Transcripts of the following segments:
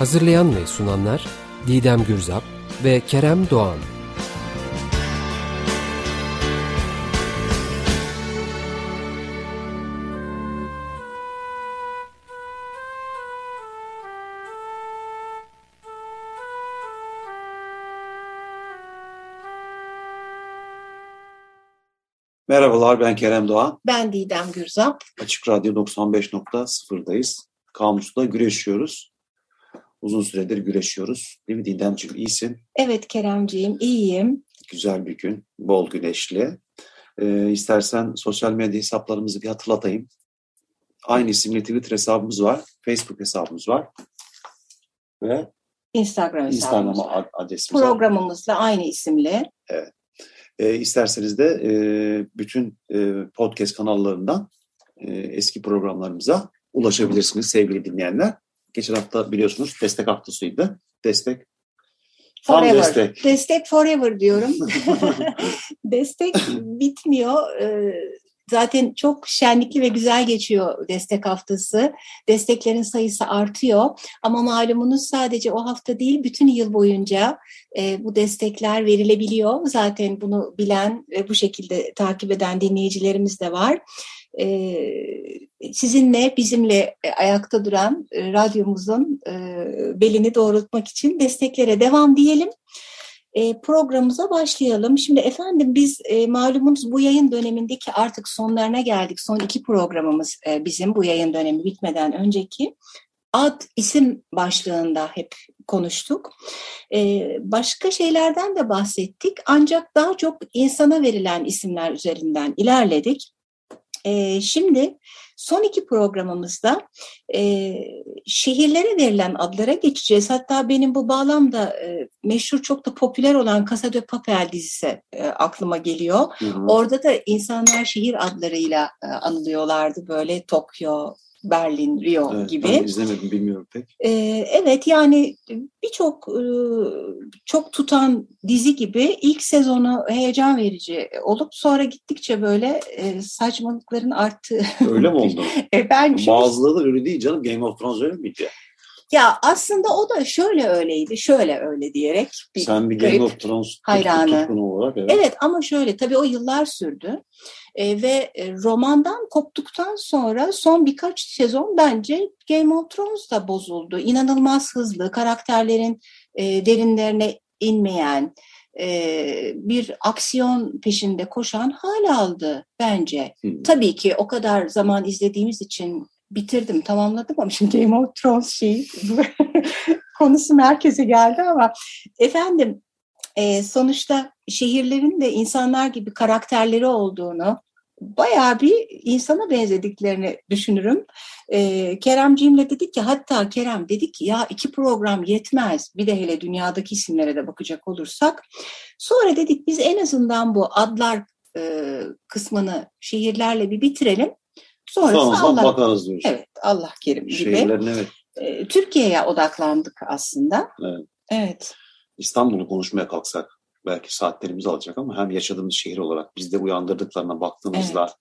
Hazırlayan ve sunanlar Didem Gürzap ve Kerem Doğan. Merhabalar ben Kerem Doğan. Ben Didem Gürzap. Açık Radyo 95.0'dayız. Kamus'ta güreşiyoruz. Uzun süredir güreşiyoruz. Değil mi Didemciğim? İyisin. Evet Keremciğim iyiyim. Güzel bir gün. Bol güneşli. Ee, istersen sosyal medya hesaplarımızı bir hatırlatayım. Aynı isimli Twitter hesabımız var. Facebook hesabımız var. Ve Instagram hesabımız Instagram var. adresimiz var. Programımız da aynı isimle. Evet. E, isterseniz de e, bütün e, podcast kanallarından e, eski programlarımıza ulaşabilirsiniz sevgili dinleyenler. Geçen hafta biliyorsunuz destek haftasıydı. Destek. Tam Forever. destek. Destek forever diyorum. destek bitmiyor. Ee, Zaten çok şenlikli ve güzel geçiyor destek haftası. Desteklerin sayısı artıyor. Ama malumunuz sadece o hafta değil bütün yıl boyunca e, bu destekler verilebiliyor. Zaten bunu bilen ve bu şekilde takip eden dinleyicilerimiz de var. E, sizinle, bizimle ayakta duran e, radyomuzun e, belini doğrultmak için desteklere devam diyelim. E, programımıza başlayalım. Şimdi efendim biz e, malumunuz bu yayın dönemindeki artık sonlarına geldik. Son iki programımız e, bizim bu yayın dönemi bitmeden önceki. Ad isim başlığında hep konuştuk. E, başka şeylerden de bahsettik. Ancak daha çok insana verilen isimler üzerinden ilerledik. E, şimdi son iki programımızda e, şehirlere verilen adlara geçeceğiz. Hatta benim bu bağlamda e, meşhur çok da popüler olan Casa de Papel dizisi e, aklıma geliyor. Hı hı. Orada da insanlar şehir adlarıyla e, anılıyorlardı böyle Tokyo, Berlin, Rio Evet, gibi. Ben izlemedim bilmiyorum pek. Ee, evet yani birçok e, çok tutan dizi gibi ilk sezonu heyecan verici olup sonra gittikçe böyle e, saçmalıkların arttığı. Öyle mi oldu? E, ben Bazıları da öyle değil canım. Game of Thrones öyle miydi? Ya aslında o da şöyle öyleydi, şöyle öyle diyerek. bir Sen bir Game of Thrones hayranı. olarak. Evet. Evet ama şöyle tabii o yıllar sürdü E, ve e, romandan koptuktan sonra son birkaç sezon bence Game of Thrones da bozuldu. İnanılmaz hızlı, karakterlerin e, derinlerine inmeyen, e, bir aksiyon peşinde koşan hal aldı bence. Hı. Tabii ki o kadar zaman izlediğimiz için bitirdim, tamamladım ama şimdi Game of Thrones şeyi konusu merkeze geldi ama efendim e, sonuçta şehirlerin de insanlar gibi karakterleri olduğunu, bayağı bir insana benzediklerini düşünürüm. E, Keremciğimle dedik ki hatta Kerem dedik ki ya iki program yetmez. Bir de hele dünyadaki isimlere de bakacak olursak. Sonra dedik biz en azından bu adlar e, kısmını şehirlerle bir bitirelim. Sonrası Sonrasına Allah, bakarız diyorsun. evet, Allah kerim gibi. Evet. E, Türkiye'ye odaklandık aslında. Evet. Evet. İstanbul'u konuşmaya kalksak belki saatlerimizi alacak ama hem yaşadığımız şehir olarak bizde uyandırdıklarına baktığımızda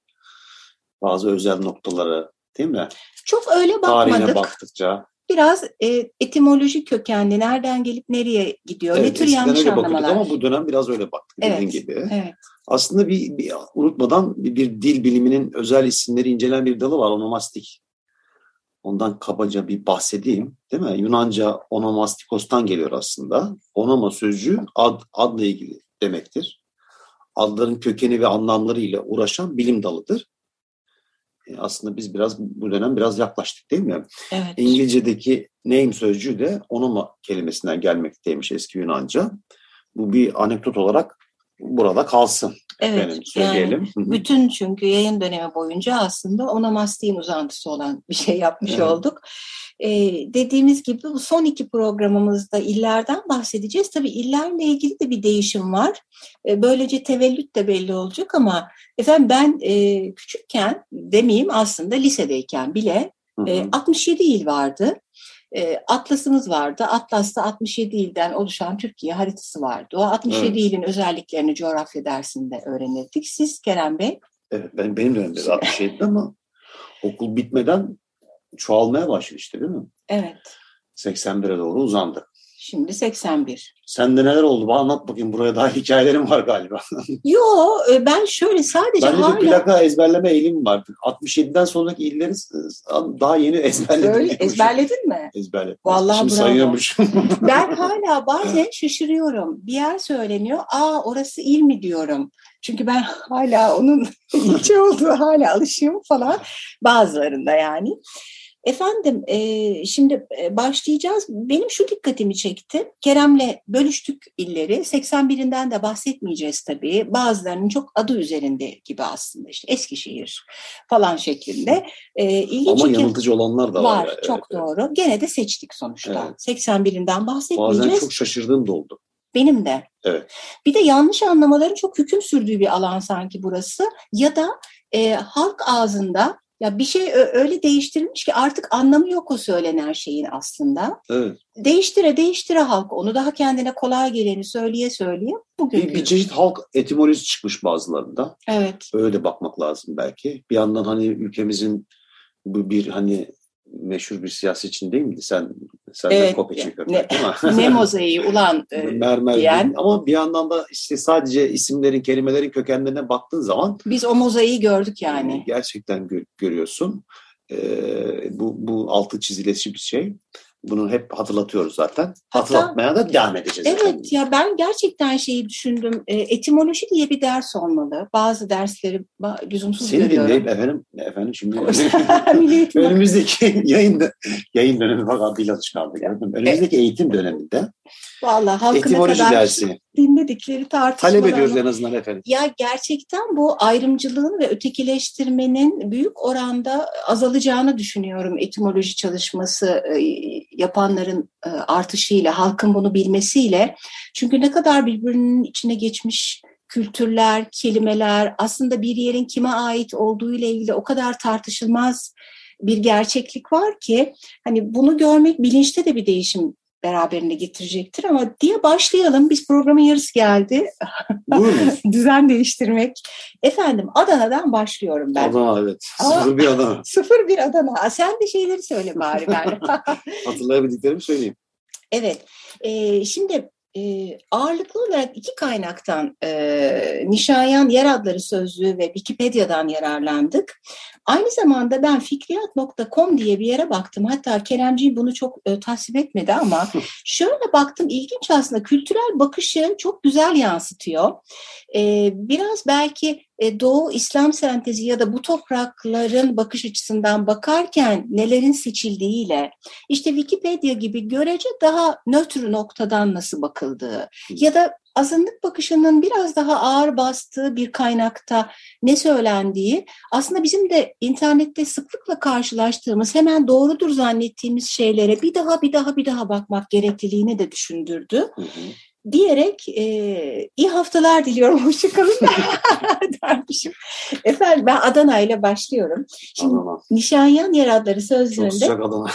bazı özel noktaları değil mi? Çok öyle Tarihine bakmadık. baktıkça. Biraz e, etimolojik kökenli, nereden gelip nereye gidiyor, ne Evet, tür eskiden yanlış anlamalar. ama bu dönem biraz öyle baktık dediğin Evet, gibi. Evet, Aslında bir, bir unutmadan bir, bir dil biliminin özel isimleri incelen bir dalı var onomastik. Ondan kabaca bir bahsedeyim. Değil mi? Yunanca onomastikos'tan geliyor aslında. Onoma sözcüğü ad, adla ilgili demektir. Adların kökeni ve anlamları ile uğraşan bilim dalıdır. E, Aslında biz biraz bu dönem biraz yaklaştık değil mi? evet. İngilizce'deki name sözcüğü de onoma kelimesinden gelmekteymiş eski Yunanca. Bu bir anekdot olarak burada kalsın. Evet, Efendim, söyleyelim. Yani bütün çünkü yayın dönemi boyunca aslında onomastiğin uzantısı olan bir şey yapmış Evet. olduk. Ee, dediğimiz gibi bu son iki programımızda illerden bahsedeceğiz. Tabii illerle ilgili de bir değişim var. Ee, böylece tevellüt de belli olacak ama efendim ben e, küçükken demeyeyim aslında lisedeyken bile e, 67 il vardı. E, Atlasımız vardı. Atlas'ta 67 ilden oluşan Türkiye haritası vardı. O 67 Evet. ilin özelliklerini coğrafya dersinde öğrenirdik. Siz Kerem Bey? Evet, benim, benim dönemde de 67'de ama okul bitmeden çoğalmaya başladı işte değil mi? Evet. 81'e doğru uzandı. Şimdi 81. Sende neler oldu? Bana anlat bakayım. Buraya daha hikayelerim var galiba. Yo e, ben şöyle sadece Bende hala bir plaka ezberleme eğilimim vardı. 67'den sonraki illeri daha yeni ezberledim. Öyle ezberledin mi? Ezberledim. Vallahi Şimdi bravo. sayıyormuşum. Ben hala bazen şaşırıyorum. Bir yer söyleniyor. Aa orası il mi diyorum. Çünkü ben hala onun ilçe olduğu hala alışığım falan. Bazılarında yani. Efendim e, şimdi e, başlayacağız. Benim şu dikkatimi çekti. Kerem'le bölüştük illeri. 81'inden de bahsetmeyeceğiz tabii. Bazılarının çok adı üzerinde gibi aslında işte Eskişehir falan şeklinde. E, ilginç Ama yanıltıcı olanlar da var. var. Evet, çok evet. doğru. Gene de seçtik sonuçta. Evet. 81'inden bahsetmeyeceğiz. Bazen çok şaşırdığım da oldu. Benim de. Evet. Bir de yanlış anlamaların çok hüküm sürdüğü bir alan sanki burası. Ya da e, halk ağzında ya bir şey öyle değiştirilmiş ki artık anlamı yok o söylenen şeyin aslında. Evet. Değiştire değiştire halk onu daha kendine kolay geleni söyleye söyleye bugün. Bir, bir çeşit halk etimolojisi çıkmış bazılarında. Evet. Öyle bakmak lazım belki. Bir yandan hani ülkemizin bu bir hani meşhur bir siyasetçi değil miydi? Sen sen de Evet, kopya ne- belki ama. ne mozaiği ulan e, Mermer diyen. değil. ama bir yandan da işte sadece isimlerin, kelimelerin kökenlerine baktığın zaman biz o mozaiği gördük yani. gerçekten gö- görüyorsun. Ee, bu, bu altı çizilesi bir şey. Bunu hep hatırlatıyoruz zaten. Hatta- Hatırlatmaya da devam edeceğiz. efendim. Evet ya ben gerçekten şeyi düşündüm. E, etimoloji diye bir ders olmalı. Bazı dersleri lüzumsuz Seni görüyorum. dinleyip efendim, efendim şimdi önümüzdeki yayın yayın dönemi bak bir alışkanlık. Yani önümüzdeki eğitim döneminde Vallahi halkına kadar dersi dinledikleri tartışmalar. talep ediyoruz en azından efendim. Ya gerçekten bu ayrımcılığın ve ötekileştirmenin büyük oranda azalacağını düşünüyorum etimoloji çalışması e, yapanların e, artışıyla, halkın bunu bilmesiyle. Çünkü ne kadar birbirinin içine geçmiş kültürler, kelimeler, aslında bir yerin kime ait olduğu ile ilgili o kadar tartışılmaz bir gerçeklik var ki hani bunu görmek bilinçte de bir değişim beraberinde getirecektir ama diye başlayalım. Biz programın yarısı geldi. Düzen değiştirmek. Efendim Adana'dan başlıyorum ben. Adana evet. Ama- Sıfır bir Adana. Sıfır bir Adana. Aa, Sen de şeyleri söyle bari ben. Hatırlayabildiklerimi söyleyeyim. evet. Ee, şimdi e, ağırlıklı olarak iki kaynaktan e, Nişayan Yer Adları Sözlüğü ve Wikipedia'dan yararlandık. Aynı zamanda ben fikriyat.com diye bir yere baktım. Hatta Keremciğim bunu çok e, tasvip etmedi ama şöyle baktım ilginç aslında kültürel bakışı çok güzel yansıtıyor. E, biraz belki e, Doğu İslam sentezi ya da bu toprakların bakış açısından bakarken nelerin seçildiğiyle işte Wikipedia gibi görece daha nötr noktadan nasıl bakıldığı ya da azınlık bakışının biraz daha ağır bastığı bir kaynakta ne söylendiği aslında bizim de internette sıklıkla karşılaştığımız hemen doğrudur zannettiğimiz şeylere bir daha bir daha bir daha bakmak gerekliliğini de düşündürdü Hı hı. Diyerek e, iyi haftalar diliyorum. Hoşçakalın dermişim. Efendim ben Adana ile başlıyorum. Şimdi Adana. Nişanyan Yer Adları Çok Sözlüğü'nde sıcak Adana.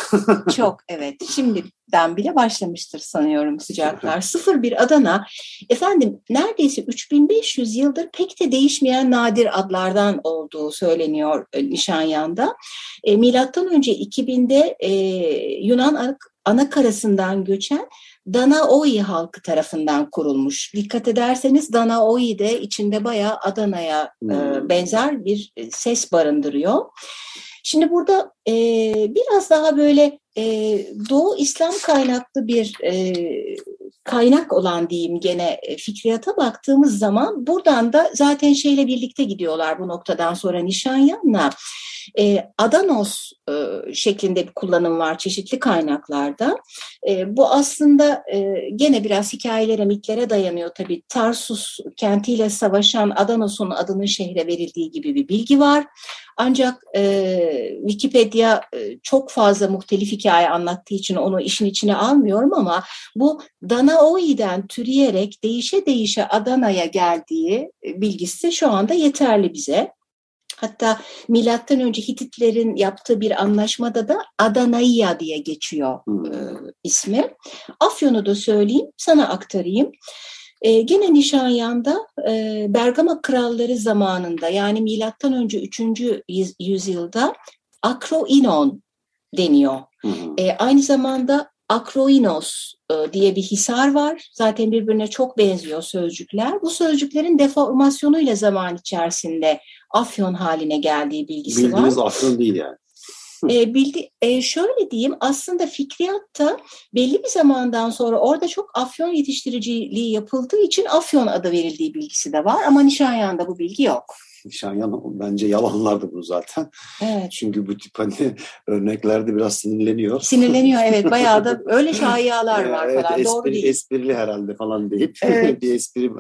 çok evet. Şimdiden bile başlamıştır sanıyorum sıcaklar. Sıfır bir Adana. Efendim neredeyse 3500 yıldır pek de değişmeyen nadir adlardan olduğu söyleniyor e, Nişanyan'da. E, Milattan önce 2000'de e, Yunan ana karasından göçen Danaoi halkı tarafından kurulmuş. Dikkat ederseniz Danaoi de içinde bayağı Adana'ya e, Hmm. benzer bir e, ses barındırıyor. Şimdi burada e, biraz daha böyle e, Doğu İslam kaynaklı bir e, kaynak olan diyeyim gene e, fikriyata baktığımız zaman buradan da zaten şeyle birlikte gidiyorlar bu noktadan sonra Nişanyan'la. E, Adanos e, şeklinde bir kullanım var çeşitli kaynaklarda. E, bu aslında e, gene biraz hikayelere, mitlere dayanıyor tabii. Tarsus kentiyle savaşan Adanos'un adının şehre verildiği gibi bir bilgi var. Ancak e, Wikipedia e, çok fazla muhtelif hikaye anlattığı için onu işin içine almıyorum ama bu Danaoi'den türeyerek değişe değişe Adana'ya geldiği bilgisi şu anda yeterli bize. Hatta milattan önce Hititlerin yaptığı bir anlaşmada da Adanaiya diye geçiyor hmm. e, ismi. Afyon'u da söyleyeyim, sana aktarayım. E, gene Nişanyan'da e, Bergama kralları zamanında yani milattan önce 3. yüzyılda Akroinon deniyor. Hı hı. E, aynı zamanda Akroinos e, diye bir hisar var. Zaten birbirine çok benziyor sözcükler. Bu sözcüklerin deformasyonuyla zaman içerisinde afyon haline geldiği bilgisi Bildiğiniz var. Bildiğiniz afyon değil yani. E, bildi, e, şöyle diyeyim aslında fikriyatta belli bir zamandan sonra orada çok afyon yetiştiriciliği yapıldığı için afyon adı verildiği bilgisi de var ama Nişanyan'da bu bilgi yok. Nişanyan bence yalanlardı bu zaten. Evet. Çünkü bu tip hani örneklerde biraz sinirleniyor. Sinirleniyor evet bayağı da öyle şayialar var evet, falan espri, doğru değil. Esprili herhalde falan deyip evet. bir espri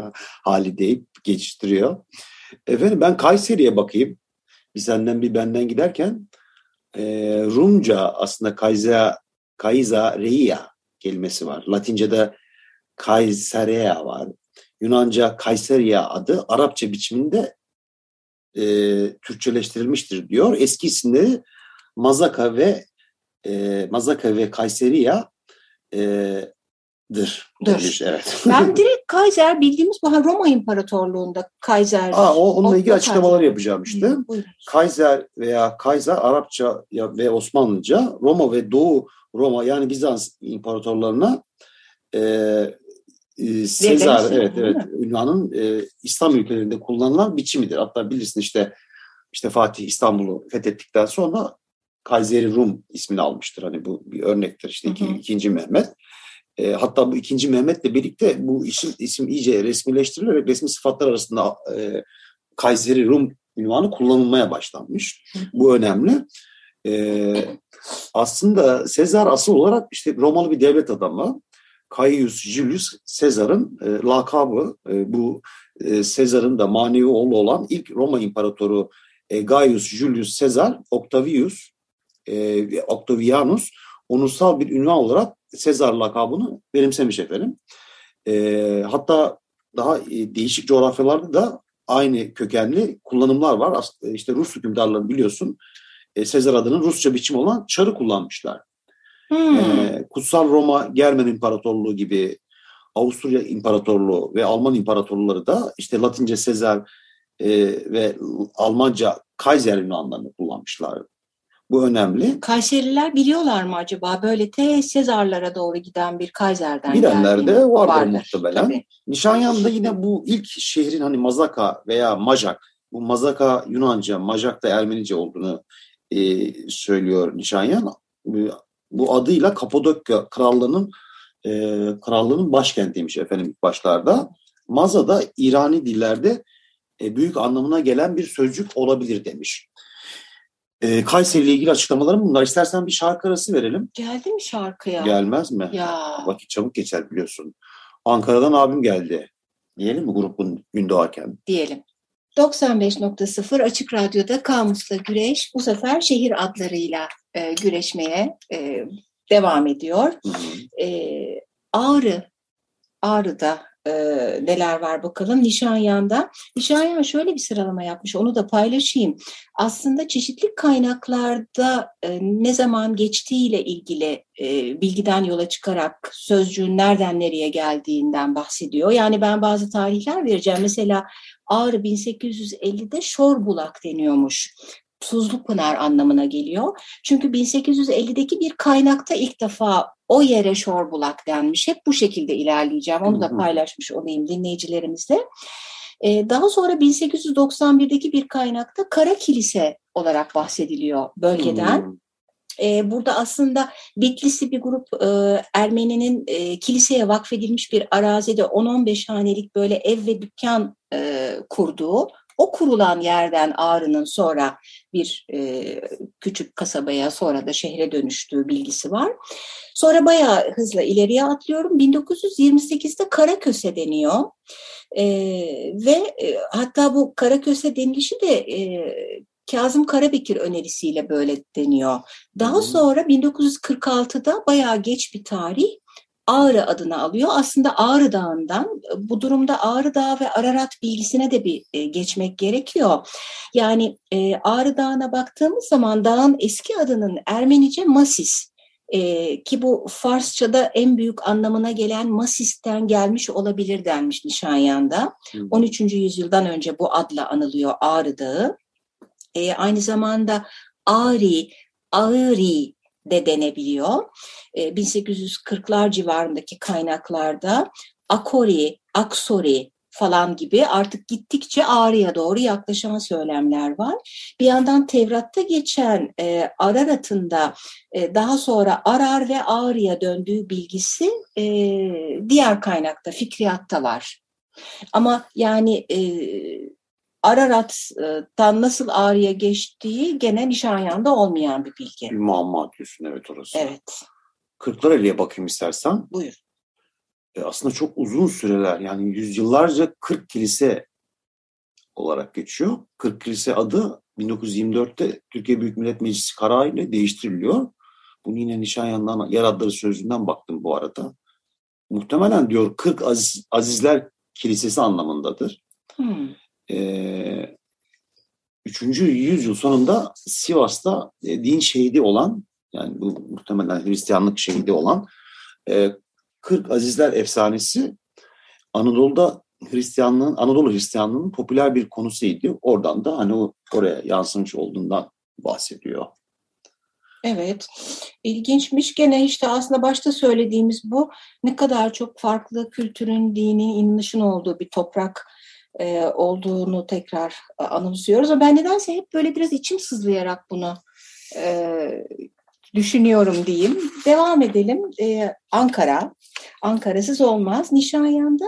hali deyip geçiştiriyor. Efendim ben Kayseri'ye bakayım. Bir senden bir benden giderken e, Rumca aslında Kayza, Kayza Reia kelimesi var. Latince'de Kayserea var. Yunanca Kayseria adı Arapça biçiminde e, Türkçeleştirilmiştir diyor. Eski isimleri Mazaka ve e, Mazaka ve Kayseriya e, dır. Demiş, evet. Ben direkt Kaiser bildiğimiz bu Roma İmparatorluğu'nda Kaiser. Aa, o, onunla ilgili açıklamalar yapacağım işte. Hı, Kaiser veya Kaiser Arapça ve Osmanlıca Roma ve Doğu Roma yani Bizans imparatorlarına e, e, Sezar evet evet ünvanın e, İslam ülkelerinde kullanılan biçimidir. Hatta bilirsin işte işte Fatih İstanbul'u fethettikten sonra Kayseri Rum ismini almıştır. Hani bu bir örnektir. İşte iki, ikinci Mehmet. E, hatta bu ikinci Mehmet'le birlikte bu isim, isim iyice resmileştirilerek resmi sıfatlar arasında e, Kayseri Rum ünvanı kullanılmaya başlanmış. Bu önemli. E, aslında Sezar asıl olarak işte Romalı bir devlet adamı. Caius Julius Sezar'ın e, lakabı. E, bu e, Sezar'ın da manevi oğlu olan ilk Roma İmparatoru e, Gaius Julius Sezar Octavius e, Octavianus onursal bir ünvan olarak Sezar lakabını benimsemiş efendim. E, hatta daha e, değişik coğrafyalarda da aynı kökenli kullanımlar var. İşte Rus hükümdarları biliyorsun e, Sezar adının Rusça biçim olan çarı kullanmışlar. Hmm. E, Kutsal Roma Germen İmparatorluğu gibi Avusturya İmparatorluğu ve Alman İmparatorluğu da işte Latince Sezar e, ve Almanca Kaiser ünvanlarını kullanmışlar. Bu önemli. Kayseriler biliyorlar mı acaba böyle te Sezarlara doğru giden bir Kaiser'den Bilenler de vardır, vardır muhtemelen. Tabii. Nişanyan'da yine bu ilk şehrin hani Mazaka veya Majak, bu Mazaka Yunanca, Majak da Ermenice olduğunu e, söylüyor Nişanyan. Bu adıyla Kapadokya Krallığı'nın e, krallığının başkentiymiş efendim ilk başlarda. Maza da İrani dillerde e, büyük anlamına gelen bir sözcük olabilir demiş. E, Kayseri ile ilgili açıklamalarım bunlar. İstersen bir şarkı arası verelim. Geldi mi şarkıya? Gelmez mi? Ya. Vakit çabuk geçer biliyorsun. Ankara'dan abim geldi. Diyelim mi grubun gün doğarken? Diyelim. 95.0 Açık Radyo'da Kamus'la Güreş bu sefer şehir adlarıyla e, güreşmeye e, devam ediyor. E, Ağrı, Ağrı'da e, neler var bakalım Nişanyan'da. Nişanyan şöyle bir sıralama yapmış onu da paylaşayım. Aslında çeşitli kaynaklarda e, ne zaman geçtiğiyle ilgili e, bilgiden yola çıkarak sözcüğün nereden nereye geldiğinden bahsediyor. Yani ben bazı tarihler vereceğim. Mesela Ağrı 1850'de Şorbulak deniyormuş. Tuzlu Pınar anlamına geliyor. Çünkü 1850'deki bir kaynakta ilk defa o yere Şorbulak denmiş. Hep bu şekilde ilerleyeceğim. Onu da paylaşmış olayım dinleyicilerimizle. Ee, daha sonra 1891'deki bir kaynakta Kara Kilise olarak bahsediliyor bölgeden. Ee, burada aslında Bitlisli bir grup e, Ermeni'nin e, kiliseye vakfedilmiş bir arazide 10-15 hanelik böyle ev ve dükkan e, kurduğu O kurulan yerden Ağrı'nın sonra bir e, küçük kasabaya sonra da şehre dönüştüğü bilgisi var. Sonra bayağı hızla ileriye atlıyorum. 1928'de Karaköse deniyor. E, ve e, hatta bu Karaköse denilişi de e, Kazım Karabekir önerisiyle böyle deniyor. Daha sonra 1946'da bayağı geç bir tarih Ağrı adını alıyor. Aslında Ağrı Dağı'ndan bu durumda Ağrı Dağı ve Ararat bilgisine de bir e, geçmek gerekiyor. Yani e, Ağrı Dağı'na baktığımız zaman dağın eski adının Ermenice Masis e, ki bu Farsça'da en büyük anlamına gelen Masis'ten gelmiş olabilir denmiş Nişanyan'da. 13. yüzyıldan önce bu adla anılıyor Ağrı Dağı. E, aynı zamanda Ağri, Ağri de denebiliyor. E, 1840'lar civarındaki kaynaklarda Akori, Aksori falan gibi artık gittikçe Ağrı'ya doğru yaklaşan söylemler var. Bir yandan Tevrat'ta geçen e, Ararat'ın da e, daha sonra Arar ve Ağrı'ya döndüğü bilgisi e, diğer kaynakta, Fikriyat'ta var. Ama yani e, Ararat'tan nasıl Ağrı'ya geçtiği gene Nişanyan'da olmayan bir bilgi. Bir muamma diyorsun evet orası. Evet. Kırklareli'ye bakayım istersen. Buyur. E, aslında çok uzun süreler yani yüzyıllarca 40 kilise olarak geçiyor. 40 kilise adı 1924'te Türkiye Büyük Millet Meclisi kararıyla değiştiriliyor. Bunu yine Nişanyan'dan yer adları sözünden baktım bu arada. Muhtemelen diyor 40 Aziz, Azizler Kilisesi anlamındadır. Hmm. Ee, 3. yüzyıl sonunda Sivas'ta e, din şehidi olan yani bu muhtemelen Hristiyanlık şehidi olan e, 40 Azizler efsanesi Anadolu'da Hristiyanlığın, Anadolu Hristiyanlığının popüler bir konusuydu. Oradan da hani oraya yansımış olduğundan bahsediyor. Evet, ilginçmiş. Gene işte aslında başta söylediğimiz bu ne kadar çok farklı kültürün, dinin, inanışın olduğu bir toprak e, olduğunu tekrar e, anımsıyoruz. Ama ben nedense hep böyle biraz içim sızlayarak bunu e, düşünüyorum diyeyim. Devam edelim. E, Ankara. Ankara'sız olmaz. Nişanyan'da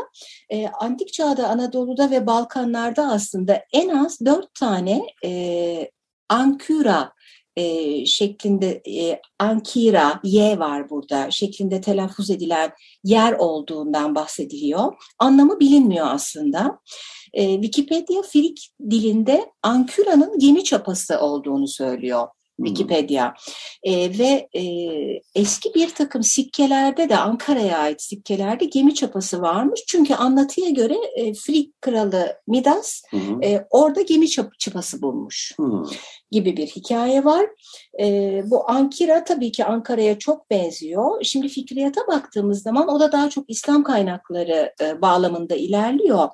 e, antik çağda Anadolu'da ve Balkanlar'da aslında en az dört tane e, Ankura e, şeklinde e, Ankira, Y var burada şeklinde telaffuz edilen yer olduğundan bahsediliyor. Anlamı bilinmiyor aslında. E, Wikipedia Frik dilinde Anküra'nın gemi çapası olduğunu söylüyor. Wikipedia e, ve e, eski bir takım sikkelerde de Ankara'ya ait sikkelerde gemi çapası varmış. Çünkü anlatıya göre e, Frik kralı Midas hı hı. E, orada gemi çap çapası bulmuş hı. gibi bir hikaye var. E, bu Ankira tabii ki Ankara'ya çok benziyor. Şimdi fikriyata baktığımız zaman o da daha çok İslam kaynakları e, bağlamında ilerliyor.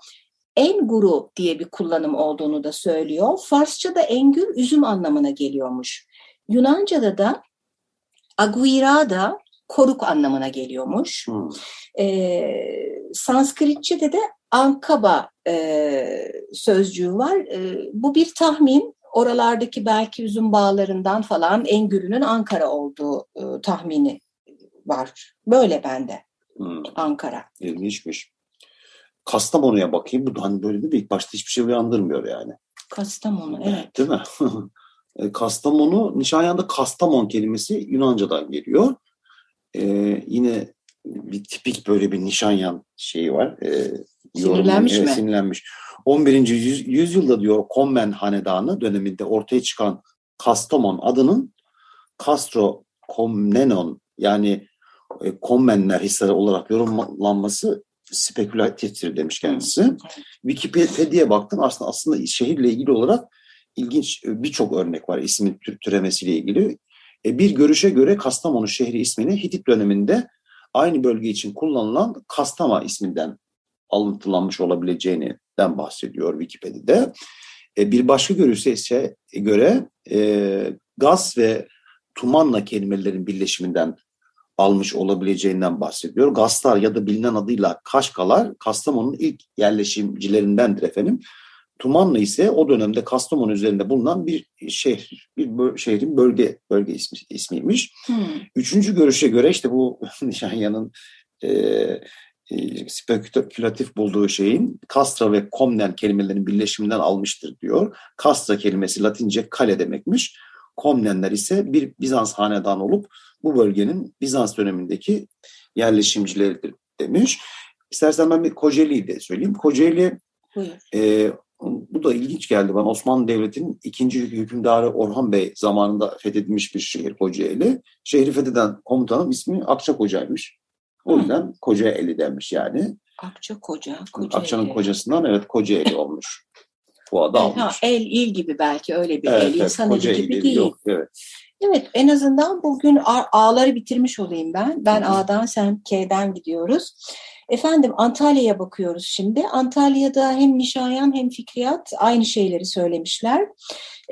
Enguru diye bir kullanım olduğunu da söylüyor. Farsça'da engür üzüm anlamına geliyormuş. Yunanca'da da aguirada koruk anlamına geliyormuş. Hmm. Ee, Sanskritçe'de de ankaba e, sözcüğü var. E, bu bir tahmin. Oralardaki belki üzüm bağlarından falan Engürü'nün Ankara olduğu e, tahmini var. Böyle bende. Hmm. Ankara. İlginçmiş. Kastamonu'ya bakayım. Bu da hani böyle değil mi? İlk başta hiçbir şey uyandırmıyor yani. Kastamonu evet. Değil mi? E, Kastamonu, Nişanyan'da Kastamon kelimesi Yunanca'dan geliyor. Ee, yine bir tipik böyle bir Nişanyan şeyi var. Ee, sinirlenmiş yorumu, mi? Sinirlenmiş. 11. Yüz, yüzyılda diyor Kommen Hanedanı döneminde ortaya çıkan Kastamon adının Castro Komnenon yani e, Kommenler hisleri olarak yorumlanması spekülatiftir demiş kendisi. Wikipedia'ya baktım aslında aslında şehirle ilgili olarak ilginç e, birçok örnek var ismin türemesiyle ilgili. E, bir görüşe göre Kastamonu şehri ismini Hitit döneminde aynı bölge için kullanılan Kastama isminden alıntılanmış olabileceğinden bahsediyor Wikipedia'da. E, bir başka görüşe ise göre gaz ve tumanla kelimelerin birleşiminden almış olabileceğinden bahsediyor. Gastar ya da bilinen adıyla Kaşkalar Kastamonu'nun ilk yerleşimcilerindendir efendim. Tumanlı ise o dönemde Kastamonu üzerinde bulunan bir şehir, bir şehrin bölge bölge ismi, ismiymiş. Hmm. Üçüncü görüşe göre işte bu Nişanya'nın e, e, spekülatif bulduğu şeyin Kastra ve Komnen kelimelerinin birleşiminden almıştır diyor. Kastra kelimesi Latince kale demekmiş. Komnenler ise bir Bizans hanedan olup bu bölgenin Bizans dönemindeki yerleşimcileridir demiş. İstersen ben bir Kocaeli'yi de söyleyeyim. Kocaeli e, bu da ilginç geldi bana. Osmanlı Devleti'nin ikinci hükümdarı Orhan Bey zamanında fethedilmiş bir şehir Kocaeli. Şehri fetheden komutanın ismi Akçakoca'ymış. O yüzden Kocaeli denmiş yani. Akçakoca, Kocaeli. Akça'nın kocasından evet Kocaeli olmuş. Bu adı almış. Ha, el, il gibi belki öyle bir evet, el. İnsan evet, eli gibi değil. Yok, evet. Evet en azından bugün A'ları bitirmiş olayım ben. Ben A'dan sen K'den gidiyoruz. Efendim Antalya'ya bakıyoruz şimdi. Antalya'da hem Nişayan hem Fikriyat aynı şeyleri söylemişler.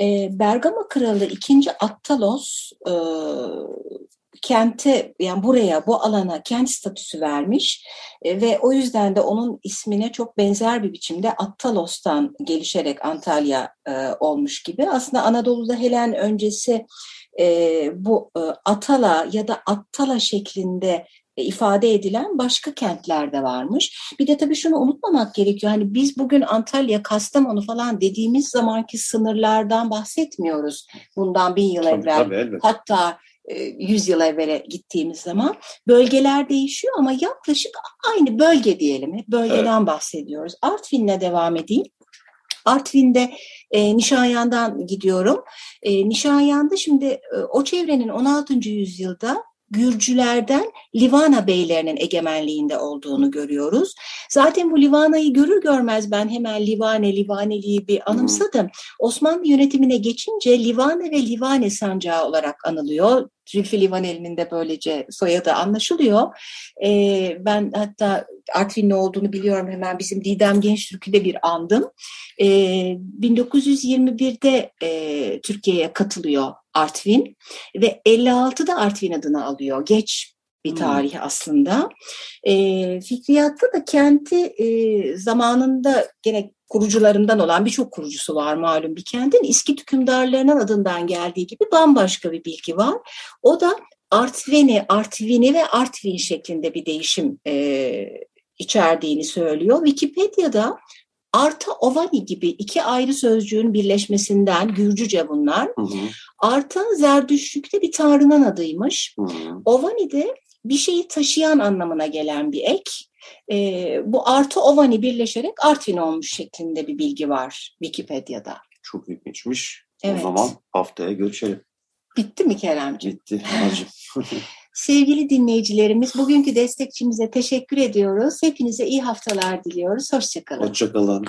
E, Bergama Kralı 2. Attalos e, kente yani buraya bu alana kent statüsü vermiş e, ve o yüzden de onun ismine çok benzer bir biçimde Attalos'tan gelişerek Antalya e, olmuş gibi. Aslında Anadolu'da Helen öncesi e, bu e, Atala ya da Attala şeklinde ifade edilen başka kentler de varmış. Bir de tabii şunu unutmamak gerekiyor. Hani biz bugün Antalya, Kastamonu falan dediğimiz zamanki sınırlardan bahsetmiyoruz. Bundan bin yıl tabii, evvel. Tabii, hatta 100 e, yıl evvele gittiğimiz zaman bölgeler değişiyor ama yaklaşık aynı bölge diyelim. Hep bölgeden evet. bahsediyoruz. Artvin'le devam edeyim. Artvin'de e, Nişanyan'dan gidiyorum. E, Nişanyan'da şimdi e, o çevrenin 16. yüzyılda Gürcülerden Livana beylerinin egemenliğinde olduğunu görüyoruz. Zaten bu Livana'yı görür görmez ben hemen Livane, Livaneliği bir anımsadım. Osmanlı yönetimine geçince Livane ve Livane sancağı olarak anılıyor. Zülfü Livaneli'nin de böylece soyadı anlaşılıyor. Ee, ben hatta Artvinli olduğunu biliyorum hemen bizim Didem Gençtürk'ü bir andım. Ee, 1921'de e, Türkiye'ye katılıyor Artvin ve 56'da Artvin adını alıyor. Geç bir hmm. tarih hmm. aslında. E, Fikriyatta da kenti e, zamanında gene kurucularından olan birçok kurucusu var malum bir kentin. İskit hükümdarlarının adından geldiği gibi bambaşka bir bilgi var. O da Artvin'i, Artvin'i ve Artvin şeklinde bir değişim e, içerdiğini söylüyor. Wikipedia'da Arta Ovani gibi iki ayrı sözcüğün birleşmesinden Gürcüce bunlar. Hı hı. Arta Zerdüştlük'te bir tanrının adıymış. Hı hı. Ovani de bir şeyi taşıyan anlamına gelen bir ek. E, bu artı Ovani birleşerek Artvin olmuş şeklinde bir bilgi var Wikipedia'da. Çok ilginçmiş. Evet. O zaman haftaya görüşelim. Bitti mi Keremciğim? Bitti. Sevgili dinleyicilerimiz, bugünkü destekçimize teşekkür ediyoruz. Hepinize iyi haftalar diliyoruz. Hoşçakalın. Hoşçakalın.